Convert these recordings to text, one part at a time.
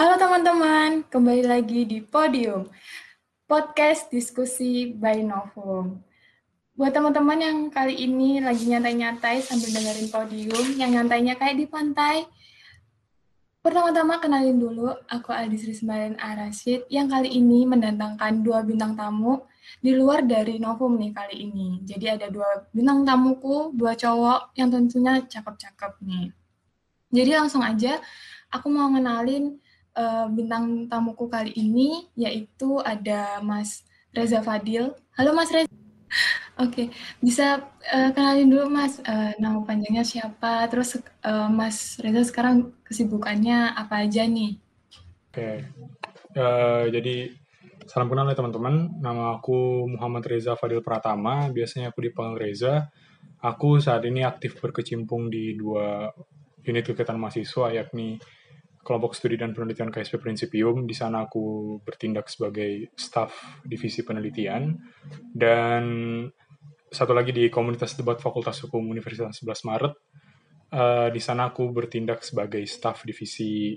Halo teman-teman, kembali lagi di Podium, podcast diskusi by Novum. Buat teman-teman yang kali ini lagi nyantai-nyantai sambil dengerin Podium, yang nyantainya kayak di pantai, Pertama-tama kenalin dulu, aku Aldis Rismarin Arasid yang kali ini mendatangkan dua bintang tamu di luar dari Novum nih kali ini. Jadi ada dua bintang tamuku, dua cowok yang tentunya cakep-cakep nih. Jadi langsung aja aku mau ngenalin uh, bintang tamuku kali ini yaitu ada Mas Reza Fadil. Halo Mas Reza. Oke, bisa uh, kenalin dulu Mas uh, nama panjangnya siapa, terus uh, Mas Reza sekarang kesibukannya apa aja nih? Oke, uh, jadi salam kenal ya teman-teman. Nama aku Muhammad Reza Fadil Pratama, biasanya aku dipanggil Reza. Aku saat ini aktif berkecimpung di dua unit kegiatan mahasiswa, yakni kelompok studi dan penelitian KSP Principium. Di sana aku bertindak sebagai staf divisi penelitian dan satu lagi di komunitas debat Fakultas Hukum Universitas 11 Maret. Uh, di sana aku bertindak sebagai staf divisi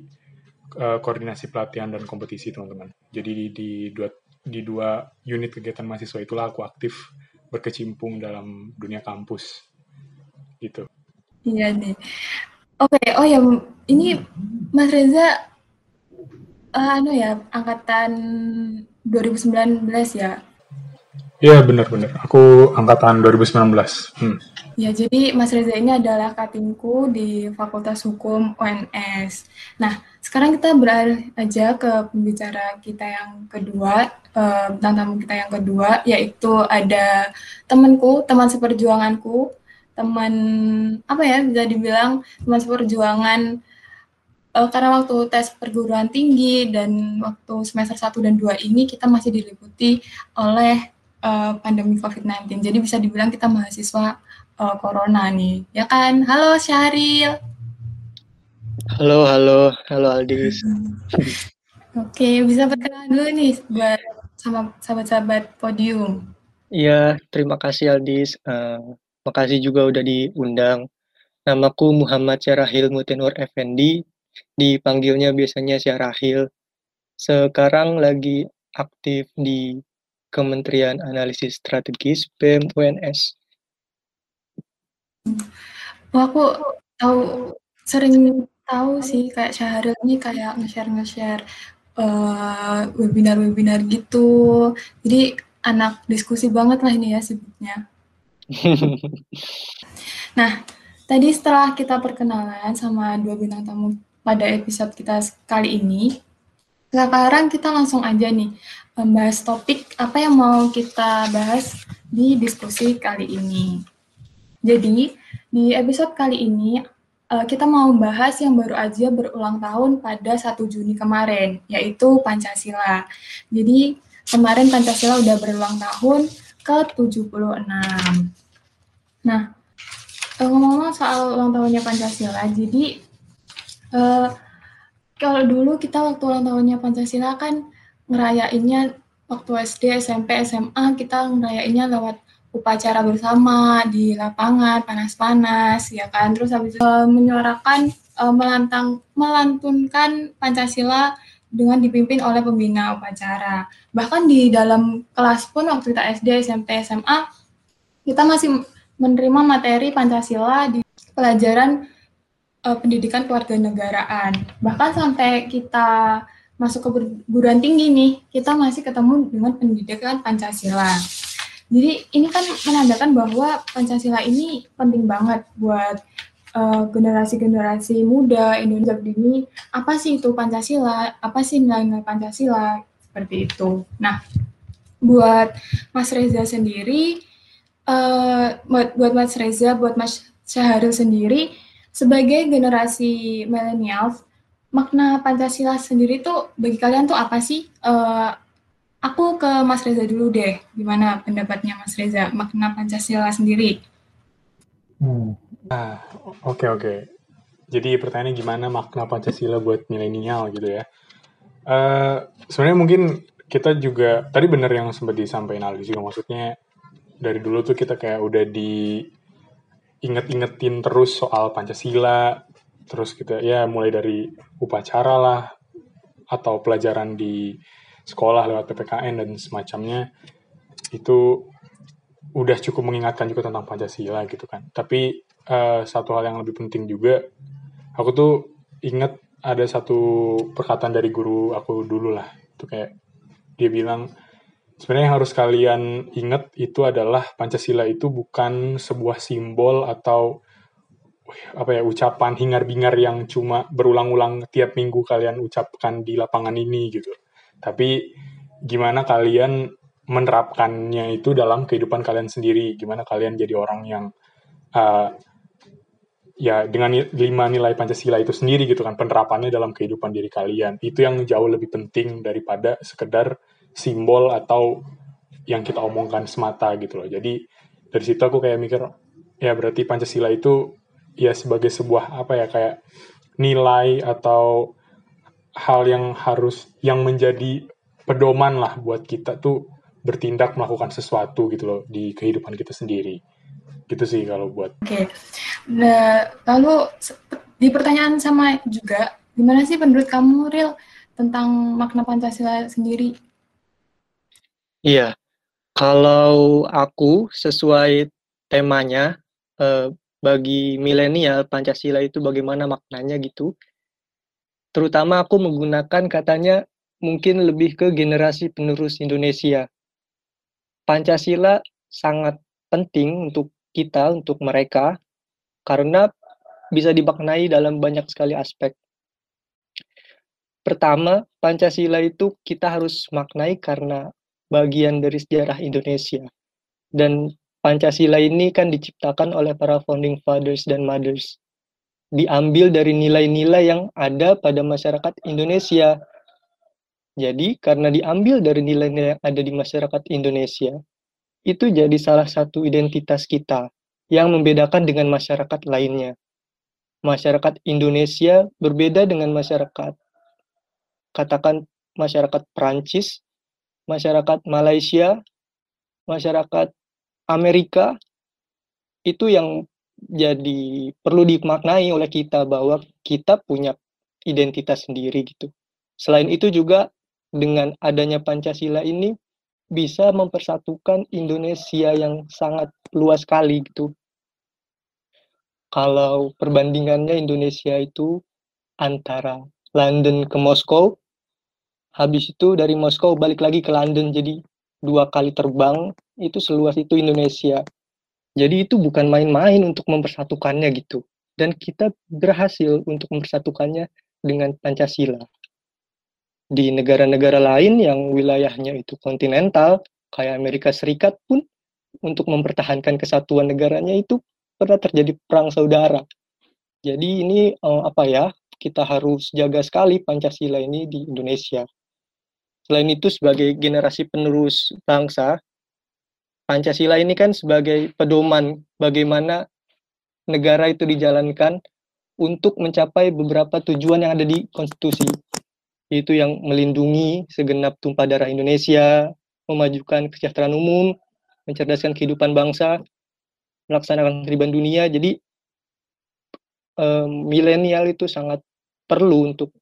uh, koordinasi pelatihan dan kompetisi teman-teman. Jadi di, di dua di dua unit kegiatan mahasiswa itulah aku aktif berkecimpung dalam dunia kampus gitu. Iya nih. Oke, okay. oh ya ini Mas Reza uh, anu ya angkatan 2019 ya. Iya benar-benar. Aku angkatan 2019. Hmm. Ya, jadi Mas Reza ini adalah katingku di Fakultas Hukum UNS. Nah, sekarang kita beralih aja ke pembicara kita yang kedua, uh, tamu kita yang kedua, yaitu ada temanku, teman seperjuanganku, teman apa ya bisa dibilang teman seperjuangan uh, karena waktu tes perguruan tinggi dan waktu semester 1 dan 2 ini kita masih diliputi oleh uh, pandemi COVID-19. Jadi bisa dibilang kita mahasiswa uh, corona nih. Ya kan? Halo Syahril. Halo, halo, halo Aldis. Oke, bisa perkenalan dulu nih buat sama sahabat-sahabat podium. Iya, terima kasih Aldis. Uh, Makasih juga udah diundang. Namaku Muhammad Syarahil Mutinur Effendi, dipanggilnya biasanya Syarahil. Sekarang lagi aktif di Kementerian Analisis Strategis BEM UNS. Oh, aku tahu sering tahu sih kayak Syahril ini kayak nge-share nge-share uh, webinar-webinar gitu. Jadi anak diskusi banget lah ini ya sibuknya. nah, tadi setelah kita perkenalan sama dua bintang tamu pada episode kita kali ini, sekarang kita langsung aja nih membahas topik apa yang mau kita bahas di diskusi kali ini. Jadi, di episode kali ini eh, kita mau membahas yang baru aja berulang tahun pada 1 Juni kemarin, yaitu Pancasila. Jadi, kemarin Pancasila udah berulang tahun, ke-76. Nah, eh, ngomong-ngomong soal ulang tahunnya Pancasila, jadi uh, kalau dulu kita waktu ulang tahunnya Pancasila kan ngerayainnya waktu SD, SMP, SMA kita ngerayainnya lewat upacara bersama di lapangan panas-panas ya kan terus habis itu uh, menyuarakan uh, melantang melantunkan Pancasila dengan dipimpin oleh pembina upacara. Bahkan di dalam kelas pun waktu kita SD, SMP, SMA, kita masih menerima materi Pancasila di pelajaran uh, pendidikan kewarganegaraan. Bahkan sampai kita masuk ke perguruan tinggi nih, kita masih ketemu dengan pendidikan Pancasila. Jadi ini kan menandakan bahwa Pancasila ini penting banget buat Eh, generasi-generasi uh, muda Indonesia ini apa sih itu Pancasila, apa sih nilai-nilai Pancasila seperti itu. Nah, buat Mas Reza sendiri, uh, buat, buat Mas Reza, buat Mas Syahril sendiri, sebagai generasi milenial, makna Pancasila sendiri tuh bagi kalian tuh apa sih? Uh, aku ke Mas Reza dulu deh, gimana pendapatnya Mas Reza makna Pancasila sendiri? Hmm. Ah, oke oke. Jadi pertanyaannya gimana makna Pancasila buat milenial gitu ya? Uh, sebenarnya mungkin kita juga tadi benar yang sempat disampaikan Aldi juga maksudnya dari dulu tuh kita kayak udah di inget-ingetin terus soal Pancasila, terus kita ya mulai dari upacara lah, atau pelajaran di sekolah lewat PPKN dan semacamnya itu udah cukup mengingatkan juga tentang Pancasila gitu kan. Tapi uh, satu hal yang lebih penting juga, aku tuh inget ada satu perkataan dari guru aku dulu lah. Itu kayak dia bilang sebenarnya yang harus kalian ingat itu adalah Pancasila itu bukan sebuah simbol atau apa ya ucapan hingar-bingar yang cuma berulang-ulang tiap minggu kalian ucapkan di lapangan ini gitu. Tapi gimana kalian menerapkannya itu dalam kehidupan kalian sendiri gimana kalian jadi orang yang uh, ya dengan lima nilai Pancasila itu sendiri gitu kan penerapannya dalam kehidupan diri kalian itu yang jauh lebih penting daripada sekedar simbol atau yang kita omongkan semata gitu loh. Jadi dari situ aku kayak mikir ya berarti Pancasila itu ya sebagai sebuah apa ya kayak nilai atau hal yang harus yang menjadi pedoman lah buat kita tuh bertindak melakukan sesuatu gitu loh di kehidupan kita sendiri. Gitu sih kalau buat. Oke. Okay. nah lalu di pertanyaan sama juga gimana sih menurut kamu real tentang makna pancasila sendiri iya kalau aku sesuai temanya eh, bagi milenial pancasila itu bagaimana maknanya gitu terutama aku menggunakan katanya mungkin lebih ke generasi penerus Indonesia Pancasila sangat penting untuk kita, untuk mereka, karena bisa dimaknai dalam banyak sekali aspek. Pertama, Pancasila itu kita harus maknai karena bagian dari sejarah Indonesia. Dan Pancasila ini kan diciptakan oleh para founding fathers dan mothers. Diambil dari nilai-nilai yang ada pada masyarakat Indonesia jadi karena diambil dari nilai-nilai yang ada di masyarakat Indonesia, itu jadi salah satu identitas kita yang membedakan dengan masyarakat lainnya. Masyarakat Indonesia berbeda dengan masyarakat katakan masyarakat Prancis, masyarakat Malaysia, masyarakat Amerika itu yang jadi perlu dimaknai oleh kita bahwa kita punya identitas sendiri gitu. Selain itu juga dengan adanya Pancasila ini bisa mempersatukan Indonesia yang sangat luas sekali gitu. Kalau perbandingannya Indonesia itu antara London ke Moskow, habis itu dari Moskow balik lagi ke London, jadi dua kali terbang, itu seluas itu Indonesia. Jadi itu bukan main-main untuk mempersatukannya gitu. Dan kita berhasil untuk mempersatukannya dengan Pancasila di negara-negara lain yang wilayahnya itu kontinental, kayak Amerika Serikat pun untuk mempertahankan kesatuan negaranya itu pernah terjadi perang saudara. Jadi ini uh, apa ya? Kita harus jaga sekali Pancasila ini di Indonesia. Selain itu sebagai generasi penerus bangsa, Pancasila ini kan sebagai pedoman bagaimana negara itu dijalankan untuk mencapai beberapa tujuan yang ada di konstitusi yaitu yang melindungi segenap tumpah darah Indonesia, memajukan kesejahteraan umum, mencerdaskan kehidupan bangsa, melaksanakan kehidupan dunia. Jadi um, milenial itu sangat perlu untuk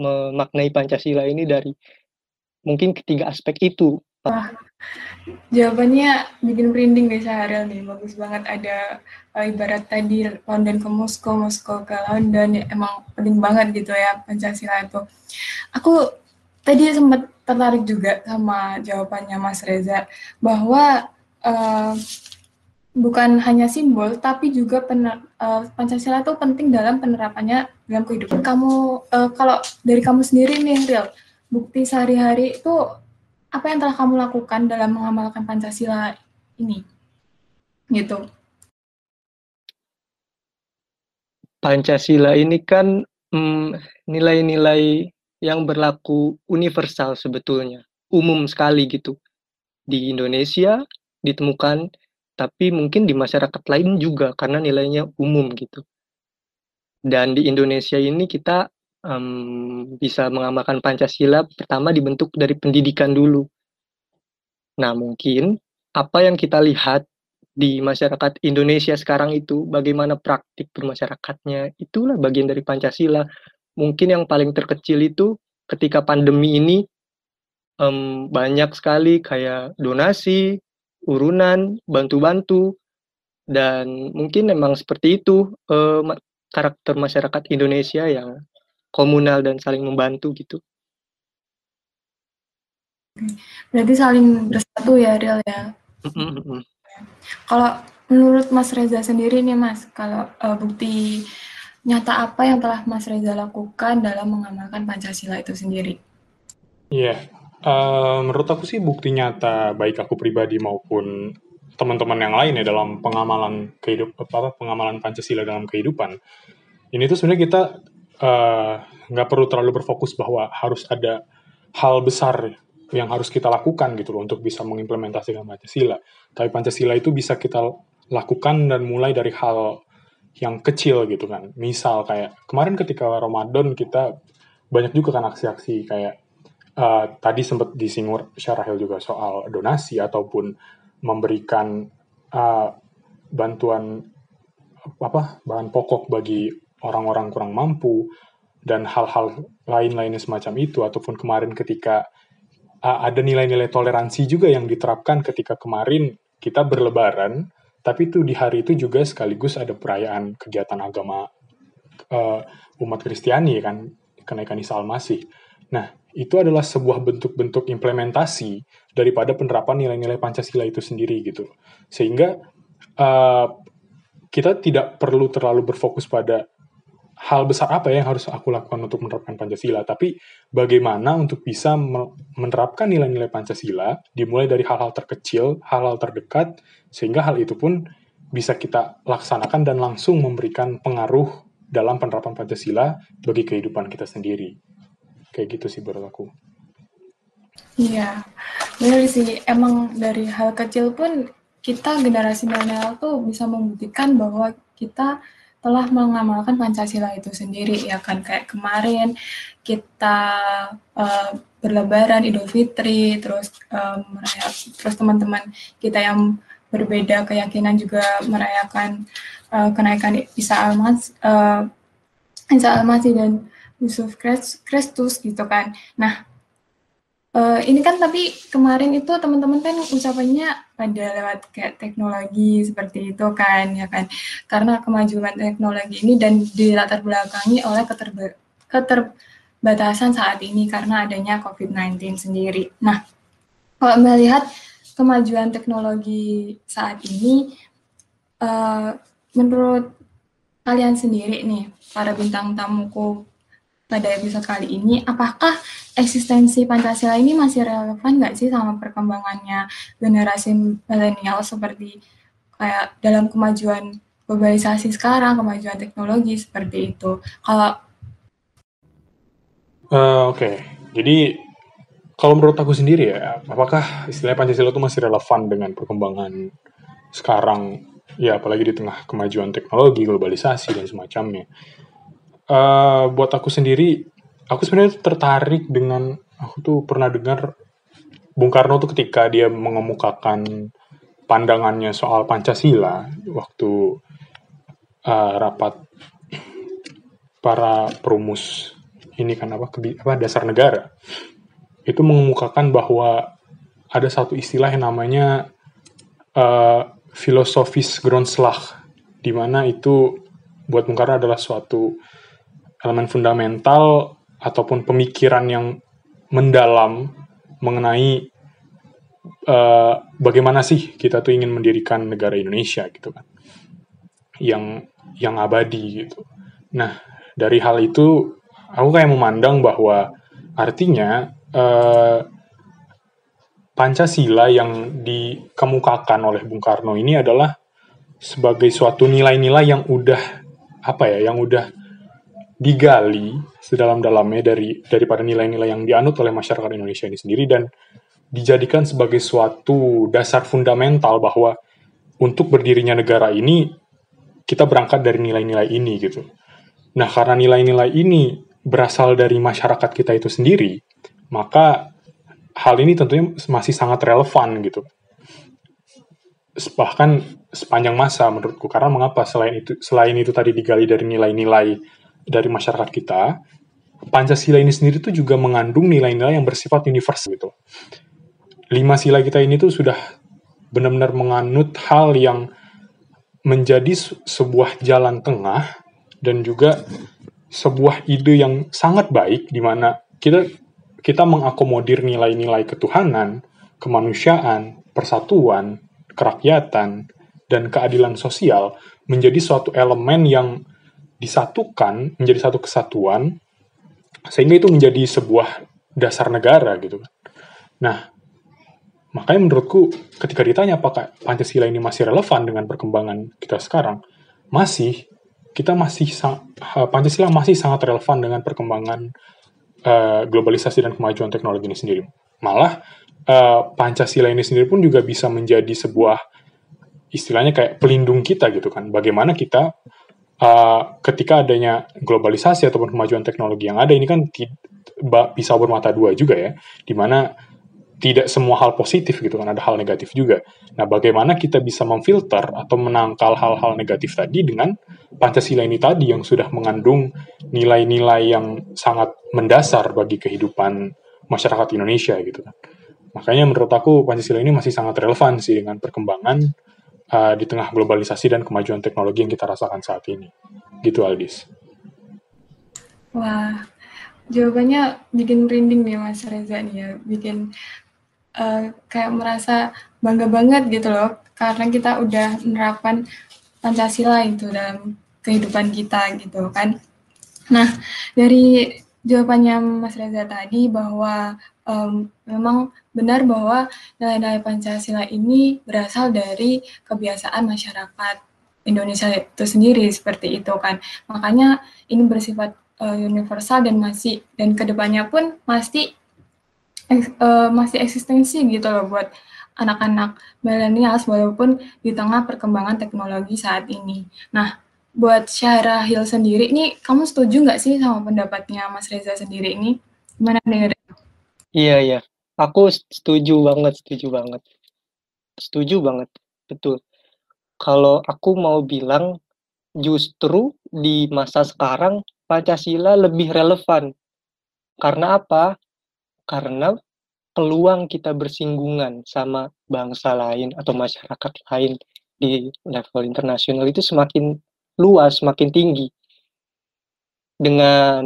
memaknai Pancasila ini dari mungkin ketiga aspek itu. Wah, jawabannya bikin merinding deh Syahril nih, bagus banget ada uh, ibarat tadi London ke Moskow, Moskow ke London, ya, emang penting banget gitu ya Pancasila itu. Aku tadi sempat tertarik juga sama jawabannya Mas Reza, bahwa uh, bukan hanya simbol, tapi juga pener, uh, Pancasila itu penting dalam penerapannya dalam kehidupan kamu. Uh, kalau dari kamu sendiri nih, Real, bukti sehari-hari itu apa yang telah kamu lakukan dalam mengamalkan Pancasila ini? Gitu. Pancasila ini kan hmm, nilai-nilai hmm, yang berlaku universal sebetulnya, umum sekali gitu. Di Indonesia ditemukan, tapi mungkin di masyarakat lain juga karena nilainya umum gitu. Dan di Indonesia ini kita um, bisa mengamalkan Pancasila pertama dibentuk dari pendidikan dulu. Nah, mungkin apa yang kita lihat di masyarakat Indonesia sekarang itu, bagaimana praktik bermasyarakatnya, itulah bagian dari Pancasila. Mungkin yang paling terkecil itu ketika pandemi ini um, banyak sekali kayak donasi, urunan, bantu-bantu, dan mungkin memang seperti itu uh, karakter masyarakat Indonesia yang komunal dan saling membantu gitu. Berarti saling bersatu ya, Real ya. Kalau menurut Mas Reza sendiri nih Mas, kalau uh, bukti nyata apa yang telah Mas Reza lakukan dalam mengamalkan Pancasila itu sendiri? Iya, yeah. uh, menurut aku sih bukti nyata baik aku pribadi maupun teman-teman yang lain ya dalam pengamalan kehidup apa pengamalan Pancasila dalam kehidupan. Ini tuh sebenarnya kita nggak uh, perlu terlalu berfokus bahwa harus ada hal besar yang harus kita lakukan gitu loh untuk bisa mengimplementasikan Pancasila. Tapi Pancasila itu bisa kita lakukan dan mulai dari hal yang kecil gitu kan. Misal kayak kemarin ketika Ramadan kita banyak juga kan aksi-aksi kayak uh, tadi sempat disinggung Syarahil juga soal donasi ataupun memberikan uh, bantuan apa bahan pokok bagi orang-orang kurang mampu dan hal-hal lain-lainnya semacam itu ataupun kemarin ketika uh, ada nilai-nilai toleransi juga yang diterapkan ketika kemarin kita berlebaran tapi itu di hari itu juga sekaligus ada perayaan kegiatan agama uh, umat Kristiani kan, kenaikan Isa Al-Masih. Nah, itu adalah sebuah bentuk-bentuk implementasi daripada penerapan nilai-nilai Pancasila itu sendiri gitu. Sehingga uh, kita tidak perlu terlalu berfokus pada hal besar apa ya yang harus aku lakukan untuk menerapkan Pancasila, tapi bagaimana untuk bisa menerapkan nilai-nilai Pancasila dimulai dari hal-hal terkecil, hal-hal terdekat, sehingga hal itu pun bisa kita laksanakan dan langsung memberikan pengaruh dalam penerapan Pancasila bagi kehidupan kita sendiri. Kayak gitu sih menurut aku. Iya, benar sih. Emang dari hal kecil pun kita generasi milenial tuh bisa membuktikan bahwa kita telah mengamalkan Pancasila itu sendiri ya kan? Kayak kemarin kita uh, berlebaran Idul Fitri terus um, merayap, terus teman-teman kita yang berbeda keyakinan juga merayakan uh, kenaikan Isa Almas uh, Isa Almasih dan Yusuf Kristus gitu kan. Nah Uh, ini kan tapi kemarin itu teman-teman kan ucapannya pada lewat kayak teknologi seperti itu kan ya kan karena kemajuan teknologi ini dan dilatar belakangi oleh keterba keterbatasan saat ini karena adanya COVID-19 sendiri. Nah, kalau melihat kemajuan teknologi saat ini, uh, menurut kalian sendiri nih, para bintang tamuku pada episode kali ini, apakah eksistensi Pancasila ini masih relevan nggak sih sama perkembangannya generasi milenial seperti kayak dalam kemajuan globalisasi sekarang, kemajuan teknologi seperti itu. Kalau uh, oke, okay. jadi kalau menurut aku sendiri ya, apakah istilah Pancasila itu masih relevan dengan perkembangan sekarang, ya apalagi di tengah kemajuan teknologi, globalisasi dan semacamnya uh, buat aku sendiri, aku sebenarnya tertarik dengan aku tuh pernah dengar Bung Karno tuh ketika dia mengemukakan pandangannya soal Pancasila waktu uh, rapat para perumus ini kan apa, kebi, apa dasar negara. Itu mengemukakan bahwa ada satu istilah yang namanya uh, filosofis Grondslag di mana itu buat Bung Karno adalah suatu elemen fundamental ataupun pemikiran yang mendalam mengenai uh, bagaimana sih kita tuh ingin mendirikan negara Indonesia gitu kan yang yang abadi gitu. Nah dari hal itu aku kayak memandang bahwa artinya uh, Pancasila yang dikemukakan oleh Bung Karno ini adalah sebagai suatu nilai-nilai yang udah apa ya yang udah digali sedalam-dalamnya dari daripada nilai-nilai yang dianut oleh masyarakat Indonesia ini sendiri dan dijadikan sebagai suatu dasar fundamental bahwa untuk berdirinya negara ini kita berangkat dari nilai-nilai ini gitu. Nah, karena nilai-nilai ini berasal dari masyarakat kita itu sendiri, maka hal ini tentunya masih sangat relevan gitu. Bahkan sepanjang masa menurutku karena mengapa selain itu selain itu tadi digali dari nilai-nilai dari masyarakat kita, Pancasila ini sendiri tuh juga mengandung nilai-nilai yang bersifat universal gitu. Lima sila kita ini tuh sudah benar-benar menganut hal yang menjadi sebuah jalan tengah dan juga sebuah ide yang sangat baik di mana kita kita mengakomodir nilai-nilai ketuhanan, kemanusiaan, persatuan, kerakyatan, dan keadilan sosial menjadi suatu elemen yang disatukan menjadi satu kesatuan sehingga itu menjadi sebuah dasar negara gitu kan. Nah, makanya menurutku ketika ditanya apakah Pancasila ini masih relevan dengan perkembangan kita sekarang, masih kita masih Pancasila masih sangat relevan dengan perkembangan uh, globalisasi dan kemajuan teknologi ini sendiri. Malah uh, Pancasila ini sendiri pun juga bisa menjadi sebuah istilahnya kayak pelindung kita gitu kan. Bagaimana kita uh, ketika adanya globalisasi ataupun kemajuan teknologi yang ada ini kan bisa bermata dua juga ya, di mana tidak semua hal positif gitu kan, ada hal negatif juga. Nah, bagaimana kita bisa memfilter atau menangkal hal-hal negatif tadi dengan Pancasila ini tadi yang sudah mengandung nilai-nilai yang sangat mendasar bagi kehidupan masyarakat Indonesia gitu kan. Makanya menurut aku Pancasila ini masih sangat relevan sih dengan perkembangan uh, di tengah globalisasi dan kemajuan teknologi yang kita rasakan saat ini. Gitu Aldis. Wah, jawabannya bikin merinding nih Mas Reza nih ya, bikin uh, kayak merasa bangga banget gitu loh, karena kita udah menerapkan Pancasila itu dalam kehidupan kita gitu kan. Nah, dari jawabannya Mas Reza tadi bahwa um, memang benar bahwa nilai-nilai Pancasila ini berasal dari kebiasaan masyarakat Indonesia itu sendiri seperti itu kan. Makanya ini bersifat uh, universal dan masih dan ke depannya pun masih uh, masih eksistensi gitu loh buat anak-anak milenials walaupun di tengah perkembangan teknologi saat ini. Nah, buat Syarahil sendiri, ini kamu setuju nggak sih sama pendapatnya Mas Reza sendiri ini? Gimana nih? Iya, iya. Aku setuju banget, setuju banget. Setuju banget, betul. Kalau aku mau bilang, justru di masa sekarang Pancasila lebih relevan. Karena apa? Karena peluang kita bersinggungan sama bangsa lain atau masyarakat lain di level internasional itu semakin luas, semakin tinggi. Dengan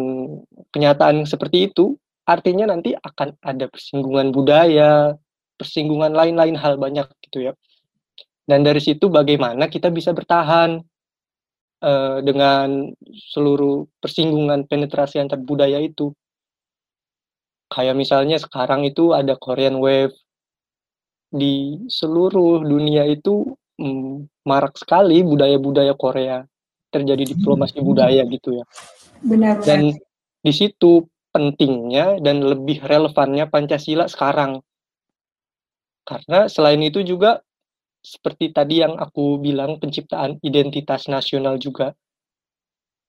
kenyataan seperti itu, artinya nanti akan ada persinggungan budaya, persinggungan lain-lain hal banyak gitu ya. Dan dari situ bagaimana kita bisa bertahan uh, dengan seluruh persinggungan penetrasi antar budaya itu. Kayak misalnya sekarang itu ada Korean Wave di seluruh dunia itu mm, marak sekali budaya-budaya Korea terjadi diplomasi budaya gitu ya. Benar. Dan di situ pentingnya dan lebih relevannya Pancasila sekarang. Karena selain itu juga seperti tadi yang aku bilang penciptaan identitas nasional juga.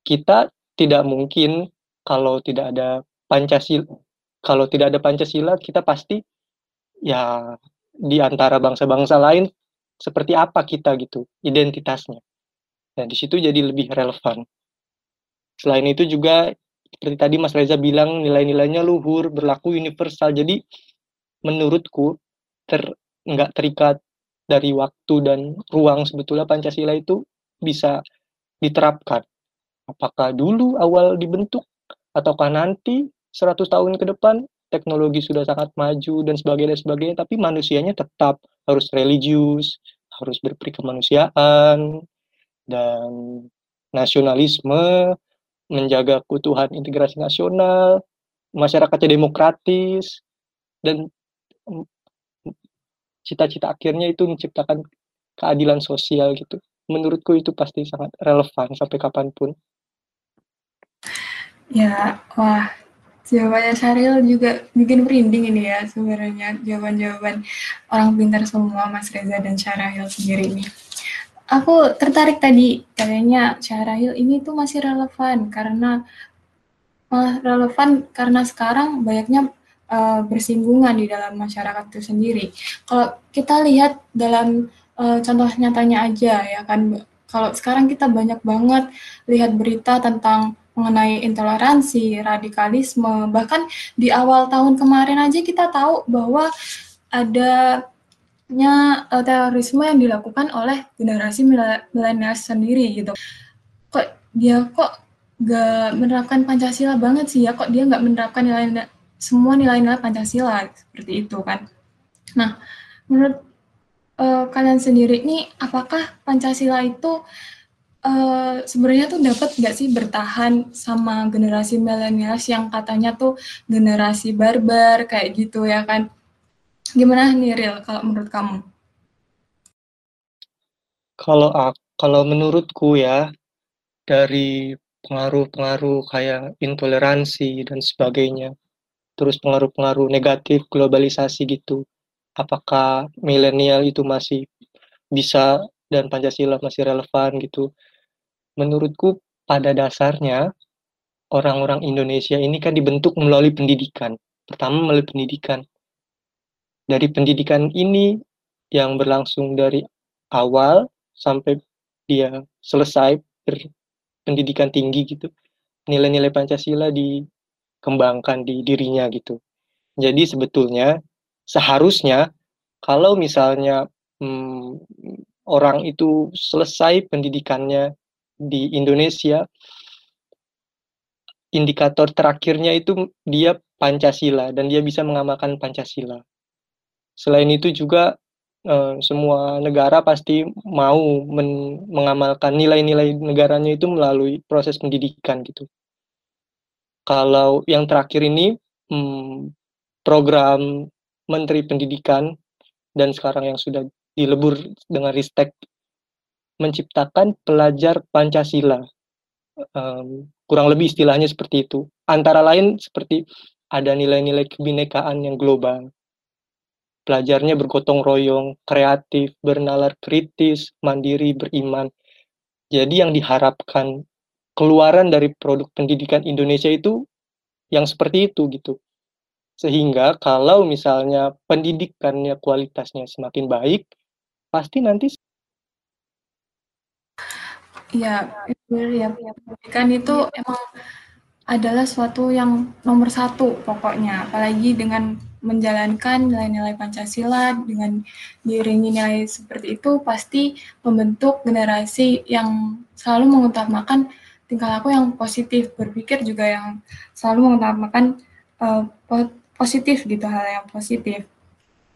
Kita tidak mungkin kalau tidak ada Pancasila kalau tidak ada Pancasila kita pasti ya di antara bangsa-bangsa lain seperti apa kita gitu identitasnya. Dan di situ jadi lebih relevan. Selain itu juga seperti tadi Mas Reza bilang nilai-nilainya luhur, berlaku universal. Jadi menurutku ter nggak terikat dari waktu dan ruang sebetulnya Pancasila itu bisa diterapkan. Apakah dulu awal dibentuk ataukah nanti 100 tahun ke depan teknologi sudah sangat maju dan sebagainya dan sebagainya tapi manusianya tetap harus religius, harus berperi kemanusiaan dan nasionalisme menjaga keutuhan integrasi nasional, masyarakatnya demokratis, dan cita-cita akhirnya itu menciptakan keadilan sosial gitu. Menurutku itu pasti sangat relevan sampai kapan pun. Ya, wah, jawabannya Syaril juga bikin merinding ini ya sebenarnya jawaban-jawaban orang pintar semua Mas Reza dan Syaril sendiri ini aku tertarik tadi kayaknya Syahrahil ini tuh masih relevan karena malah relevan karena sekarang banyaknya uh, bersinggungan di dalam masyarakat itu sendiri. Kalau kita lihat dalam uh, contoh nyatanya aja ya kan, kalau sekarang kita banyak banget lihat berita tentang mengenai intoleransi, radikalisme, bahkan di awal tahun kemarin aja kita tahu bahwa adanya uh, terorisme yang dilakukan oleh generasi milenial sendiri gitu. Kok dia kok gak menerapkan Pancasila banget sih ya, kok dia nggak menerapkan nilai semua nilai-nilai Pancasila seperti itu kan. Nah, menurut uh, kalian sendiri nih, apakah Pancasila itu uh, sebenarnya tuh dapat nggak sih bertahan sama generasi milenial yang katanya tuh generasi barbar kayak gitu ya kan? Gimana nih Real kalau menurut kamu? Kalau kalau menurutku ya dari pengaruh-pengaruh kayak intoleransi dan sebagainya, terus pengaruh-pengaruh negatif globalisasi gitu, apakah milenial itu masih bisa dan Pancasila masih relevan gitu? menurutku pada dasarnya orang-orang Indonesia ini kan dibentuk melalui pendidikan. Pertama melalui pendidikan. Dari pendidikan ini yang berlangsung dari awal sampai dia selesai berpendidikan tinggi gitu. Nilai-nilai Pancasila dikembangkan di dirinya gitu. Jadi sebetulnya seharusnya kalau misalnya hmm, orang itu selesai pendidikannya di Indonesia indikator terakhirnya itu dia Pancasila dan dia bisa mengamalkan Pancasila. Selain itu juga eh, semua negara pasti mau men mengamalkan nilai-nilai negaranya itu melalui proses pendidikan gitu. Kalau yang terakhir ini hmm, program Menteri Pendidikan dan sekarang yang sudah dilebur dengan Ristek menciptakan pelajar Pancasila. Um, kurang lebih istilahnya seperti itu. Antara lain seperti ada nilai-nilai kebinekaan yang global. Pelajarnya bergotong royong, kreatif, bernalar kritis, mandiri, beriman. Jadi yang diharapkan keluaran dari produk pendidikan Indonesia itu yang seperti itu gitu. Sehingga kalau misalnya pendidikannya kualitasnya semakin baik, pasti nanti Iya, ya. Pendidikan itu emang adalah suatu yang nomor satu pokoknya, apalagi dengan menjalankan nilai-nilai Pancasila dengan diiringi nilai seperti itu pasti membentuk generasi yang selalu mengutamakan tingkah laku yang positif, berpikir juga yang selalu mengutamakan uh, positif gitu hal yang positif.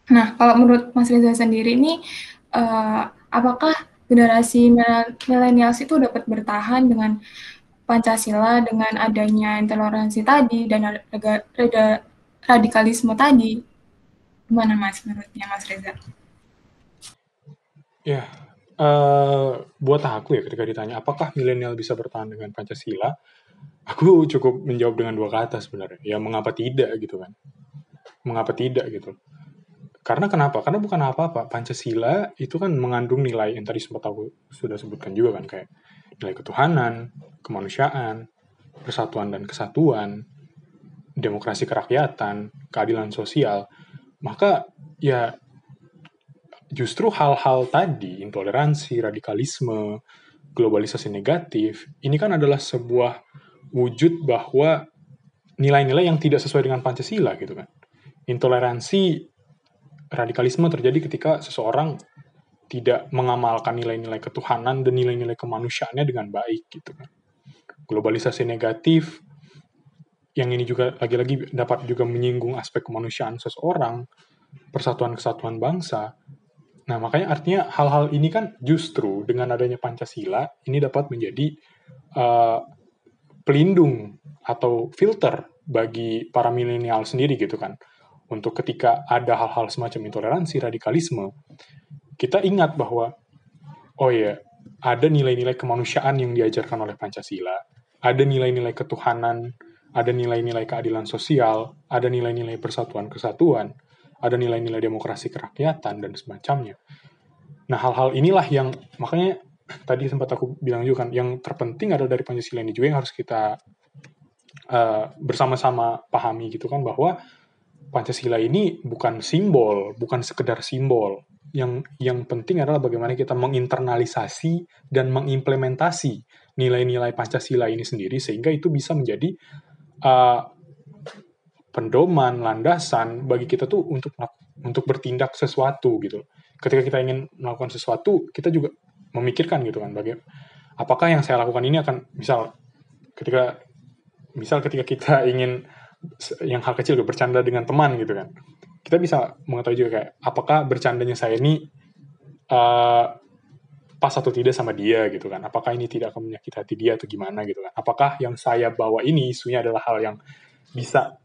Nah, kalau menurut Mas Reza sendiri ini uh, apakah generasi milenials itu dapat bertahan dengan Pancasila dengan adanya intoleransi tadi dan reda, radikalisme tadi. Gimana Mas menurutnya Mas Reza? Ya, uh, buat aku ya ketika ditanya apakah milenial bisa bertahan dengan Pancasila, aku cukup menjawab dengan dua kata sebenarnya. Ya mengapa tidak gitu kan? Mengapa tidak gitu? Karena kenapa? Karena bukan apa-apa. Pancasila itu kan mengandung nilai yang tadi sempat aku sudah sebutkan juga kan kayak nilai ketuhanan, kemanusiaan, persatuan dan kesatuan, demokrasi kerakyatan, keadilan sosial. Maka ya justru hal-hal tadi, intoleransi, radikalisme, globalisasi negatif, ini kan adalah sebuah wujud bahwa nilai-nilai yang tidak sesuai dengan Pancasila gitu kan. Intoleransi radikalisme terjadi ketika seseorang tidak mengamalkan nilai-nilai ketuhanan dan nilai-nilai kemanusiaannya dengan baik gitu kan. Globalisasi negatif yang ini juga lagi-lagi dapat juga menyinggung aspek kemanusiaan seseorang, persatuan kesatuan bangsa. Nah, makanya artinya hal-hal ini kan justru dengan adanya Pancasila ini dapat menjadi uh, pelindung atau filter bagi para milenial sendiri gitu kan untuk ketika ada hal-hal semacam intoleransi, radikalisme, kita ingat bahwa, oh ya, ada nilai-nilai kemanusiaan yang diajarkan oleh Pancasila, ada nilai-nilai ketuhanan, ada nilai-nilai keadilan sosial, ada nilai-nilai persatuan kesatuan, ada nilai-nilai demokrasi kerakyatan, dan semacamnya. Nah, hal-hal inilah yang, makanya tadi sempat aku bilang juga kan, yang terpenting adalah dari Pancasila ini juga yang harus kita uh, bersama-sama pahami gitu kan, bahwa Pancasila ini bukan simbol, bukan sekedar simbol. Yang yang penting adalah bagaimana kita menginternalisasi dan mengimplementasi nilai-nilai Pancasila ini sendiri sehingga itu bisa menjadi uh, pendoman, landasan bagi kita tuh untuk untuk bertindak sesuatu gitu. Ketika kita ingin melakukan sesuatu, kita juga memikirkan gitu kan bagaimana apakah yang saya lakukan ini akan misal ketika misal ketika kita ingin yang hal kecil gitu, bercanda dengan teman gitu kan kita bisa mengetahui juga kayak apakah bercandanya saya ini uh, pas atau tidak sama dia gitu kan. Apakah ini tidak akan menyakiti hati dia atau gimana gitu kan. Apakah yang saya bawa ini isunya adalah hal yang bisa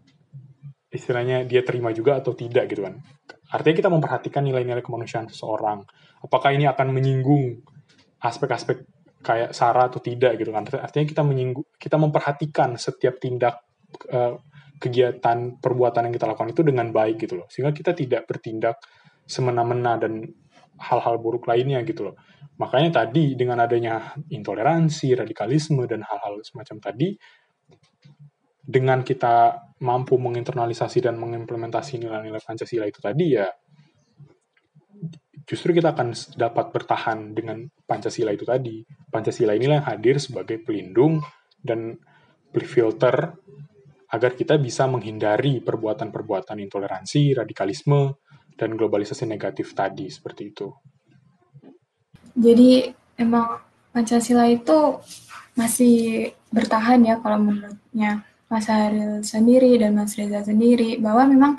istilahnya dia terima juga atau tidak gitu kan. Artinya kita memperhatikan nilai-nilai kemanusiaan seseorang. Apakah ini akan menyinggung aspek-aspek kayak sara atau tidak gitu kan. Artinya kita menyinggung kita memperhatikan setiap tindak uh, kegiatan perbuatan yang kita lakukan itu dengan baik gitu loh. Sehingga kita tidak bertindak semena-mena dan hal-hal buruk lainnya gitu loh makanya tadi dengan adanya intoleransi radikalisme dan hal-hal semacam tadi dengan kita mampu menginternalisasi dan mengimplementasi nilai-nilai Pancasila itu tadi ya justru kita akan dapat bertahan dengan Pancasila itu tadi. Pancasila inilah yang hadir sebagai pelindung dan filter agar kita bisa menghindari perbuatan-perbuatan intoleransi, radikalisme, dan globalisasi negatif tadi, seperti itu. Jadi emang Pancasila itu masih bertahan ya kalau menurutnya Mas Haril sendiri dan Mas Reza sendiri, bahwa memang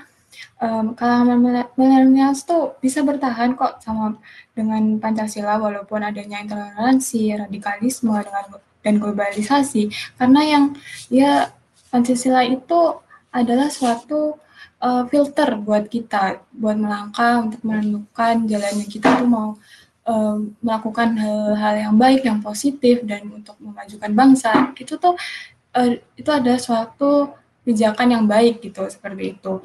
um, kalangan milenials tuh bisa bertahan kok sama dengan Pancasila walaupun adanya intoleransi, radikalisme dengan dan globalisasi karena yang ya Pancasila itu adalah suatu uh, filter buat kita buat melangkah untuk menentukan jalannya kita tuh mau um, melakukan hal-hal yang baik yang positif dan untuk memajukan bangsa. Itu tuh uh, itu ada suatu pijakan yang baik gitu seperti itu.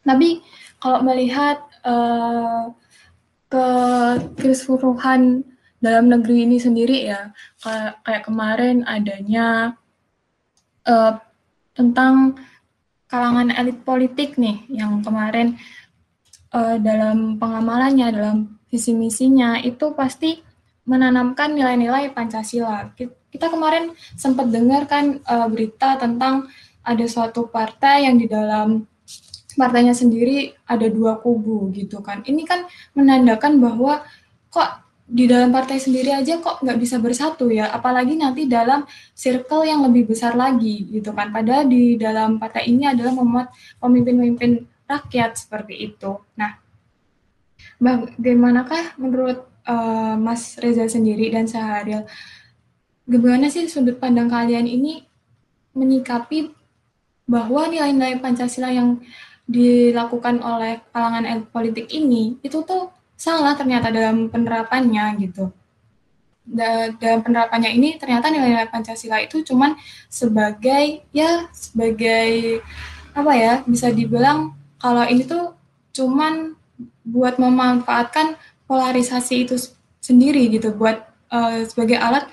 Tapi kalau melihat uh, ke keseluruhan dalam negeri ini sendiri ya, kayak, kayak kemarin adanya uh, tentang kalangan elit politik nih, yang kemarin uh, dalam pengamalannya, dalam visi misinya itu pasti menanamkan nilai-nilai Pancasila. Kita kemarin sempat dengar kan uh, berita tentang ada suatu partai yang di dalam partainya sendiri ada dua kubu gitu kan. Ini kan menandakan bahwa kok di dalam partai sendiri aja kok nggak bisa bersatu ya, apalagi nanti dalam circle yang lebih besar lagi gitu kan. Padahal di dalam partai ini adalah memuat pemimpin-pemimpin rakyat seperti itu. Nah, bagaimanakah menurut uh, Mas Reza sendiri dan Saharil, gimana sih sudut pandang kalian ini menyikapi bahwa nilai-nilai Pancasila yang dilakukan oleh kalangan elit politik ini itu tuh salah ternyata dalam penerapannya gitu. Da dalam penerapannya ini ternyata nilai-nilai Pancasila itu cuman sebagai ya sebagai apa ya bisa dibilang kalau ini tuh cuman buat memanfaatkan polarisasi itu sendiri gitu buat uh, sebagai alat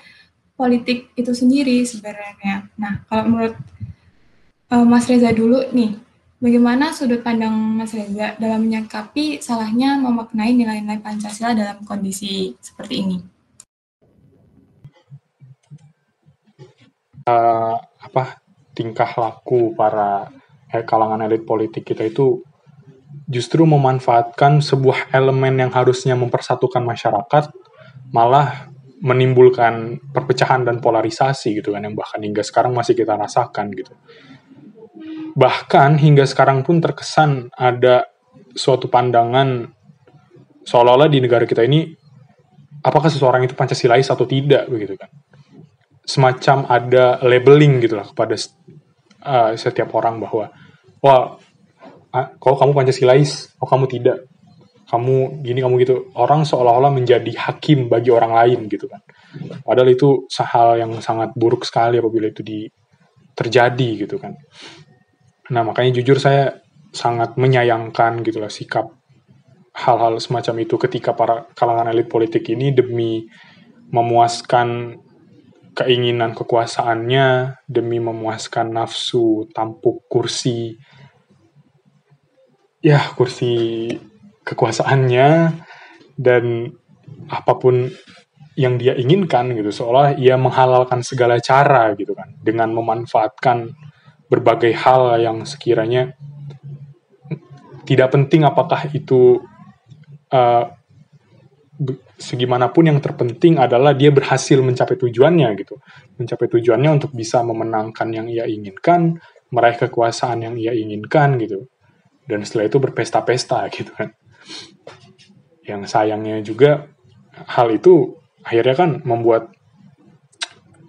politik itu sendiri sebenarnya. Nah, kalau menurut uh, Mas Reza dulu nih, Bagaimana sudut pandang Mas Reza dalam menyikapi salahnya memaknai nilai-nilai Pancasila dalam kondisi seperti ini? Uh, apa tingkah laku para eh, kalangan elit politik kita itu justru memanfaatkan sebuah elemen yang harusnya mempersatukan masyarakat malah menimbulkan perpecahan dan polarisasi gitu kan yang bahkan hingga sekarang masih kita rasakan gitu bahkan hingga sekarang pun terkesan ada suatu pandangan seolah-olah di negara kita ini apakah seseorang itu Pancasilais atau tidak begitu kan? Semacam ada labeling gitu lah kepada uh, setiap orang bahwa wah uh, kalau kamu Pancasilais? Oh kamu tidak? Kamu gini kamu gitu. Orang seolah-olah menjadi hakim bagi orang lain gitu kan. Padahal itu hal yang sangat buruk sekali apabila itu di terjadi gitu kan Nah, makanya jujur saya sangat menyayangkan gitu lah sikap hal-hal semacam itu ketika para kalangan elit politik ini demi memuaskan keinginan kekuasaannya, demi memuaskan nafsu tampuk kursi, ya kursi kekuasaannya, dan apa pun yang dia inginkan gitu. Seolah ia menghalalkan segala cara gitu kan dengan memanfaatkan berbagai hal yang sekiranya tidak penting apakah itu uh, segimanapun yang terpenting adalah dia berhasil mencapai tujuannya gitu. Mencapai tujuannya untuk bisa memenangkan yang ia inginkan meraih kekuasaan yang ia inginkan gitu. Dan setelah itu berpesta-pesta gitu kan. Yang sayangnya juga hal itu akhirnya kan membuat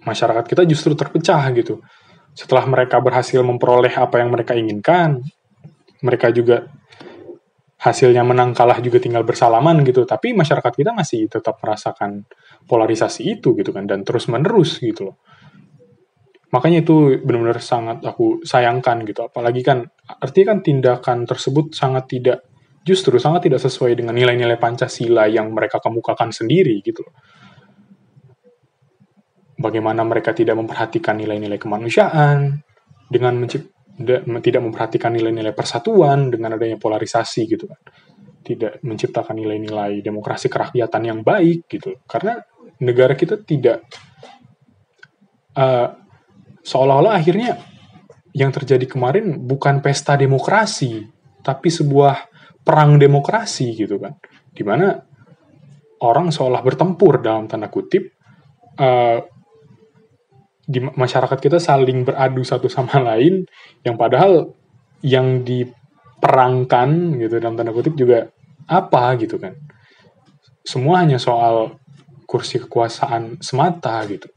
masyarakat kita justru terpecah gitu setelah mereka berhasil memperoleh apa yang mereka inginkan mereka juga hasilnya menang kalah juga tinggal bersalaman gitu. Tapi masyarakat kita masih tetap merasakan polarisasi itu gitu kan dan terus menerus gitu loh. Makanya itu benar-benar sangat aku sayangkan gitu. Apalagi kan artinya kan tindakan tersebut sangat tidak justru sangat tidak sesuai dengan nilai-nilai Pancasila yang mereka kemukakan sendiri gitu loh bagaimana mereka tidak memperhatikan nilai-nilai kemanusiaan dengan tidak memperhatikan nilai-nilai persatuan dengan adanya polarisasi gitu kan. Tidak menciptakan nilai-nilai demokrasi kerakyatan yang baik gitu. Karena negara kita tidak uh, seolah-olah akhirnya yang terjadi kemarin bukan pesta demokrasi tapi sebuah perang demokrasi gitu kan. Di mana orang seolah bertempur dalam tanda kutip uh, di masyarakat kita saling beradu satu sama lain yang padahal yang diperangkan gitu dalam tanda kutip juga apa gitu kan. Semua hanya soal kursi kekuasaan semata gitu.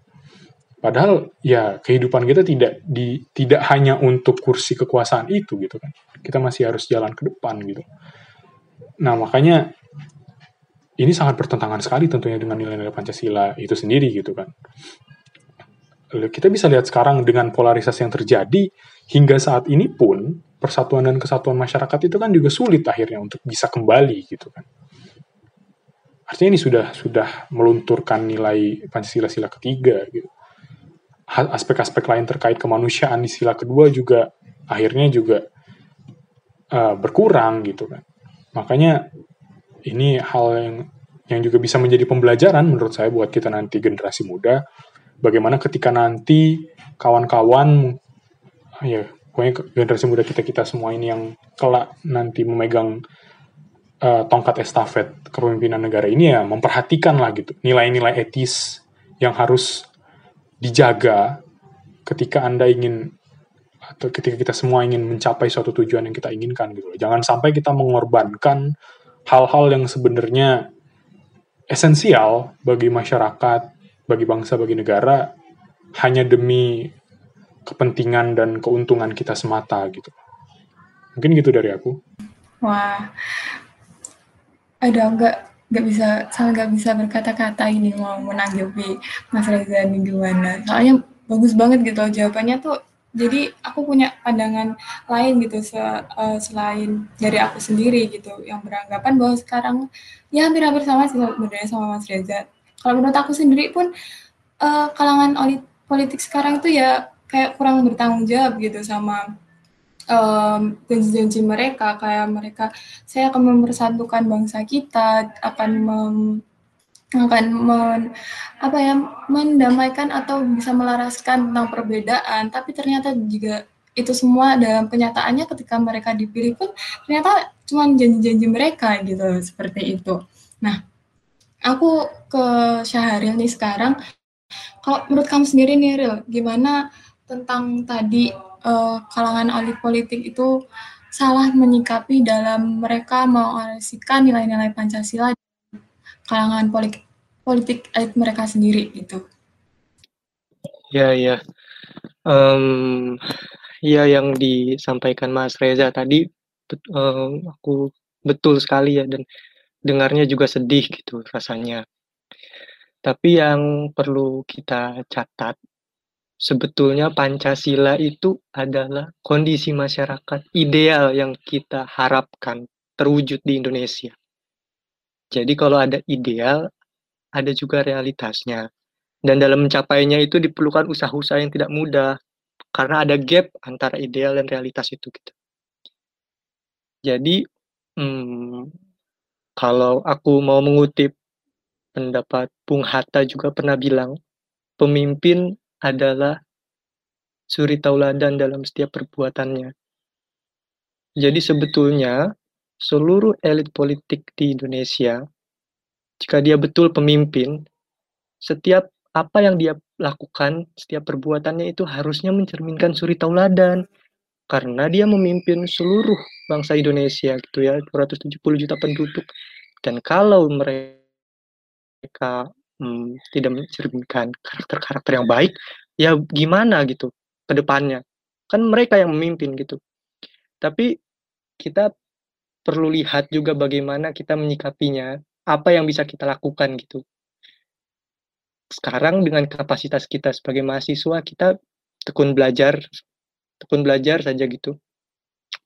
Padahal ya kehidupan kita tidak di tidak hanya untuk kursi kekuasaan itu gitu kan. Kita masih harus jalan ke depan gitu. Nah makanya ini sangat bertentangan sekali tentunya dengan nilai-nilai Pancasila itu sendiri gitu kan kita bisa lihat sekarang dengan polarisasi yang terjadi hingga saat ini pun persatuan dan kesatuan masyarakat itu kan juga sulit akhirnya untuk bisa kembali gitu kan. Artinya ini sudah sudah melunturkan nilai Pancasila sila ketiga gitu. Aspek-aspek lain terkait kemanusiaan di sila kedua juga akhirnya juga uh, berkurang gitu kan. Makanya ini hal yang yang juga bisa menjadi pembelajaran menurut saya buat kita nanti generasi muda bagaimana ketika nanti kawan-kawan ya pokoknya generasi muda kita kita semua ini yang kelak nanti memegang uh, tongkat estafet kepemimpinan negara ini ya memperhatikan lah gitu nilai-nilai etis yang harus dijaga ketika anda ingin atau ketika kita semua ingin mencapai suatu tujuan yang kita inginkan gitu. Jangan sampai kita mengorbankan hal-hal yang sebenarnya esensial bagi masyarakat bagi bangsa, bagi negara hanya demi kepentingan dan keuntungan kita semata gitu. Mungkin gitu dari aku. Wah, ada nggak nggak bisa sangat nggak bisa berkata-kata ini mau menanggapi Mas Reza ini gimana. Soalnya bagus banget gitu jawabannya tuh. Jadi aku punya pandangan lain gitu se, uh, selain dari aku sendiri gitu yang beranggapan bahwa sekarang ya hampir-hampir sama sih sebenarnya sama Mas Reza kalau menurut aku sendiri pun uh, kalangan politik sekarang itu ya kayak kurang bertanggung jawab gitu sama janji-janji um, mereka. Kayak mereka saya akan mempersatukan bangsa kita akan mem, akan men, apa ya mendamaikan atau bisa melaraskan tentang perbedaan. Tapi ternyata juga itu semua dalam kenyataannya ketika mereka dipilih pun ternyata cuma janji-janji mereka gitu seperti itu. Nah aku ke Syahril nih sekarang. Kalau menurut kamu sendiri nih, Ril, gimana tentang tadi uh, kalangan elit politik itu salah menyikapi dalam mereka mengalasikan nilai-nilai Pancasila di kalangan politik politik elit mereka sendiri gitu. Ya, ya. Um, ya yang disampaikan Mas Reza tadi um, aku betul sekali ya dan dengarnya juga sedih gitu rasanya. Tapi yang perlu kita catat, sebetulnya Pancasila itu adalah kondisi masyarakat ideal yang kita harapkan terwujud di Indonesia. Jadi kalau ada ideal, ada juga realitasnya. Dan dalam mencapainya itu diperlukan usaha-usaha yang tidak mudah, karena ada gap antara ideal dan realitas itu. Gitu. Jadi, hmm, kalau aku mau mengutip pendapat Bung Hatta juga pernah bilang, pemimpin adalah suri tauladan dalam setiap perbuatannya. Jadi sebetulnya seluruh elit politik di Indonesia, jika dia betul pemimpin, setiap apa yang dia lakukan, setiap perbuatannya itu harusnya mencerminkan suri tauladan. Karena dia memimpin seluruh bangsa Indonesia gitu ya, 270 juta penduduk. Dan kalau mereka hmm, tidak mencerminkan karakter-karakter yang baik, ya gimana gitu ke depannya. Kan mereka yang memimpin gitu. Tapi kita perlu lihat juga bagaimana kita menyikapinya, apa yang bisa kita lakukan gitu sekarang dengan kapasitas kita sebagai mahasiswa kita tekun belajar tekun belajar saja gitu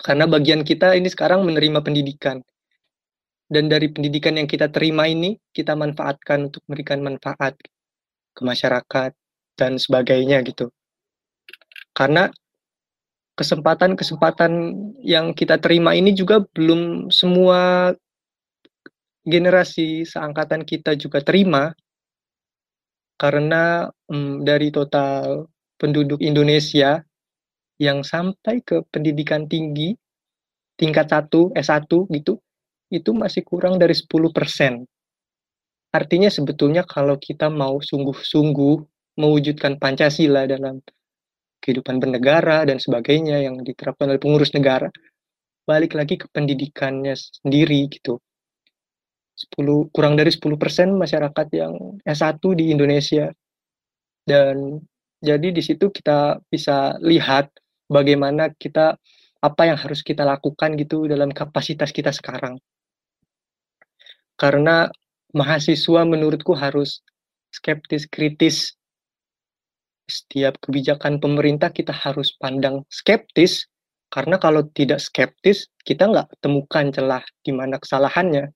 karena bagian kita ini sekarang menerima pendidikan dan dari pendidikan yang kita terima ini kita manfaatkan untuk memberikan manfaat ke masyarakat dan sebagainya gitu. Karena kesempatan-kesempatan yang kita terima ini juga belum semua generasi seangkatan kita juga terima. Karena um, dari total penduduk Indonesia yang sampai ke pendidikan tinggi tingkat 1, S1 gitu, itu masih kurang dari 10%. Artinya sebetulnya kalau kita mau sungguh-sungguh mewujudkan Pancasila dalam kehidupan bernegara dan sebagainya yang diterapkan oleh pengurus negara, balik lagi ke pendidikannya sendiri gitu. 10 kurang dari 10% masyarakat yang S1 di Indonesia. Dan jadi di situ kita bisa lihat bagaimana kita apa yang harus kita lakukan gitu dalam kapasitas kita sekarang. Karena mahasiswa menurutku harus skeptis kritis. Setiap kebijakan pemerintah kita harus pandang skeptis karena kalau tidak skeptis kita nggak temukan celah di mana kesalahannya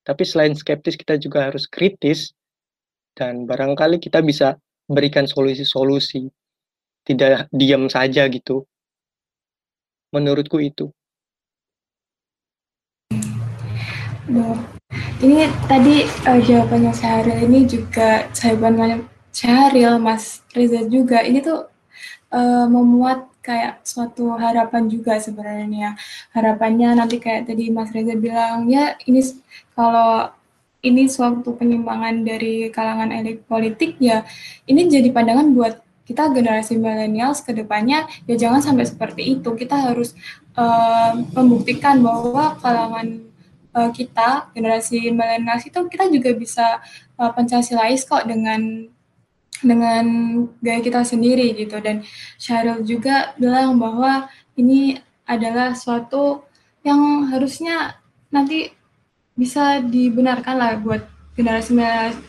tapi selain skeptis kita juga harus kritis dan barangkali kita bisa berikan solusi-solusi. Tidak diam saja gitu. Menurutku itu. Ini tadi uh, jawabannya Syahril ini juga jawaban Syahril, Mas Reza juga. Ini tuh uh, memuat kayak suatu harapan juga sebenarnya. Harapannya nanti kayak tadi Mas Reza bilang, ya ini kalau ini suatu penyimpangan dari kalangan elit politik ya ini jadi pandangan buat kita generasi milenial ke depannya ya jangan sampai seperti itu. Kita harus uh, membuktikan bahwa kalangan uh, kita generasi milenial itu kita juga bisa uh, Pancasilais kok dengan dengan gaya kita sendiri gitu. Dan Syahril juga bilang bahwa ini adalah suatu yang harusnya nanti bisa dibenarkan lah buat generasi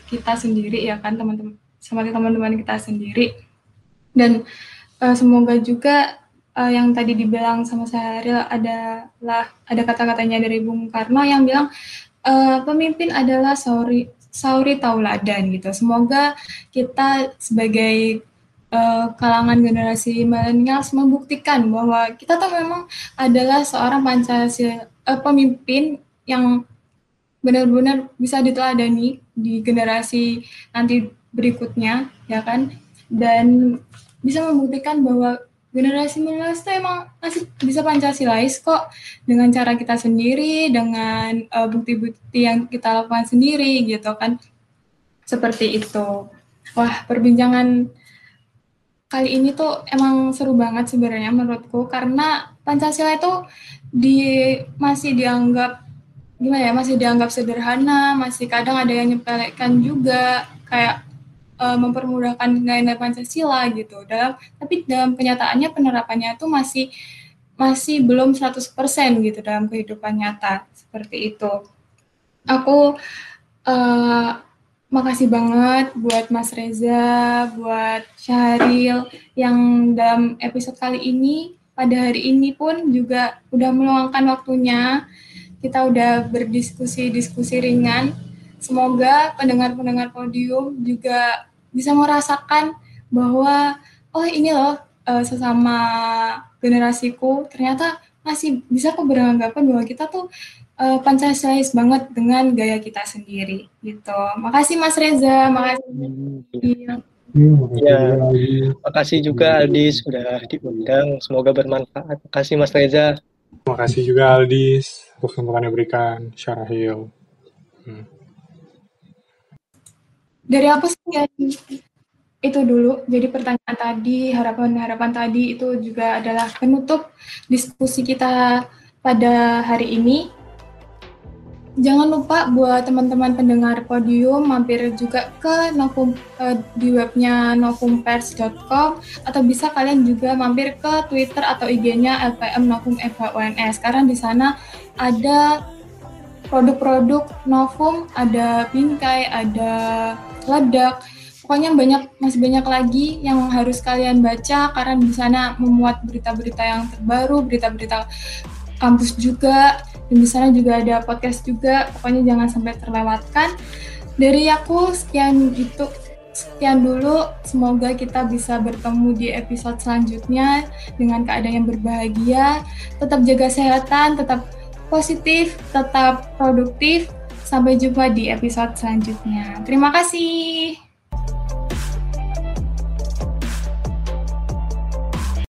kita sendiri ya kan teman-teman sama teman-teman kita sendiri. Dan uh, semoga juga uh, yang tadi dibilang sama Syahril adalah ada kata-katanya dari Bung Karno yang bilang uh, pemimpin adalah sorry sauri tauladan gitu. Semoga kita sebagai uh, kalangan generasi milenial membuktikan bahwa kita tuh memang adalah seorang Pancasila uh, pemimpin yang benar-benar bisa diteladani di generasi nanti berikutnya ya kan dan bisa membuktikan bahwa generasi milenial itu emang masih bisa Pancasilais kok dengan cara kita sendiri, dengan uh, bukti-bukti yang kita lakukan sendiri gitu kan. Seperti itu. Wah, perbincangan kali ini tuh emang seru banget sebenarnya menurutku karena Pancasila itu di masih dianggap gimana ya, masih dianggap sederhana, masih kadang ada yang nyepelekan juga kayak uh, mempermudahkan nilai-nilai Pancasila gitu. Dalam tapi dalam kenyataannya penerapannya itu masih masih belum 100% gitu dalam kehidupan nyata seperti itu. Aku uh, makasih banget buat Mas Reza, buat Syahril yang dalam episode kali ini pada hari ini pun juga udah meluangkan waktunya. Kita udah berdiskusi-diskusi ringan. Semoga pendengar-pendengar podium juga bisa merasakan bahwa oh ini loh uh, sesama generasiku ternyata masih bisa kok beranggapan bahwa kita tuh uh, Pancasilais banget dengan gaya kita sendiri gitu. Makasih Mas Reza, makasih. Hmm. Ya, makasih juga Aldis sudah diundang. Semoga bermanfaat. Makasih Mas Reza. Makasih juga Aldis untuk kesempatan yang diberikan. Syarahil. Hmm. Dari apa sih ya? Itu dulu. Jadi pertanyaan tadi, harapan-harapan tadi itu juga adalah penutup diskusi kita pada hari ini. Jangan lupa buat teman-teman pendengar podium mampir juga ke Novum, uh, di webnya novumpers.com atau bisa kalian juga mampir ke Twitter atau IG-nya LPM Novum FHUNS karena di sana ada produk-produk Novum, ada bingkai, ada ledak, pokoknya banyak masih banyak lagi yang harus kalian baca karena di sana memuat berita-berita yang terbaru, berita-berita kampus juga dan di sana juga ada podcast juga. Pokoknya jangan sampai terlewatkan. Dari aku sekian itu sekian dulu. Semoga kita bisa bertemu di episode selanjutnya dengan keadaan yang berbahagia. Tetap jaga kesehatan tetap positif tetap produktif Sampai jumpa di episode selanjutnya. Terima kasih.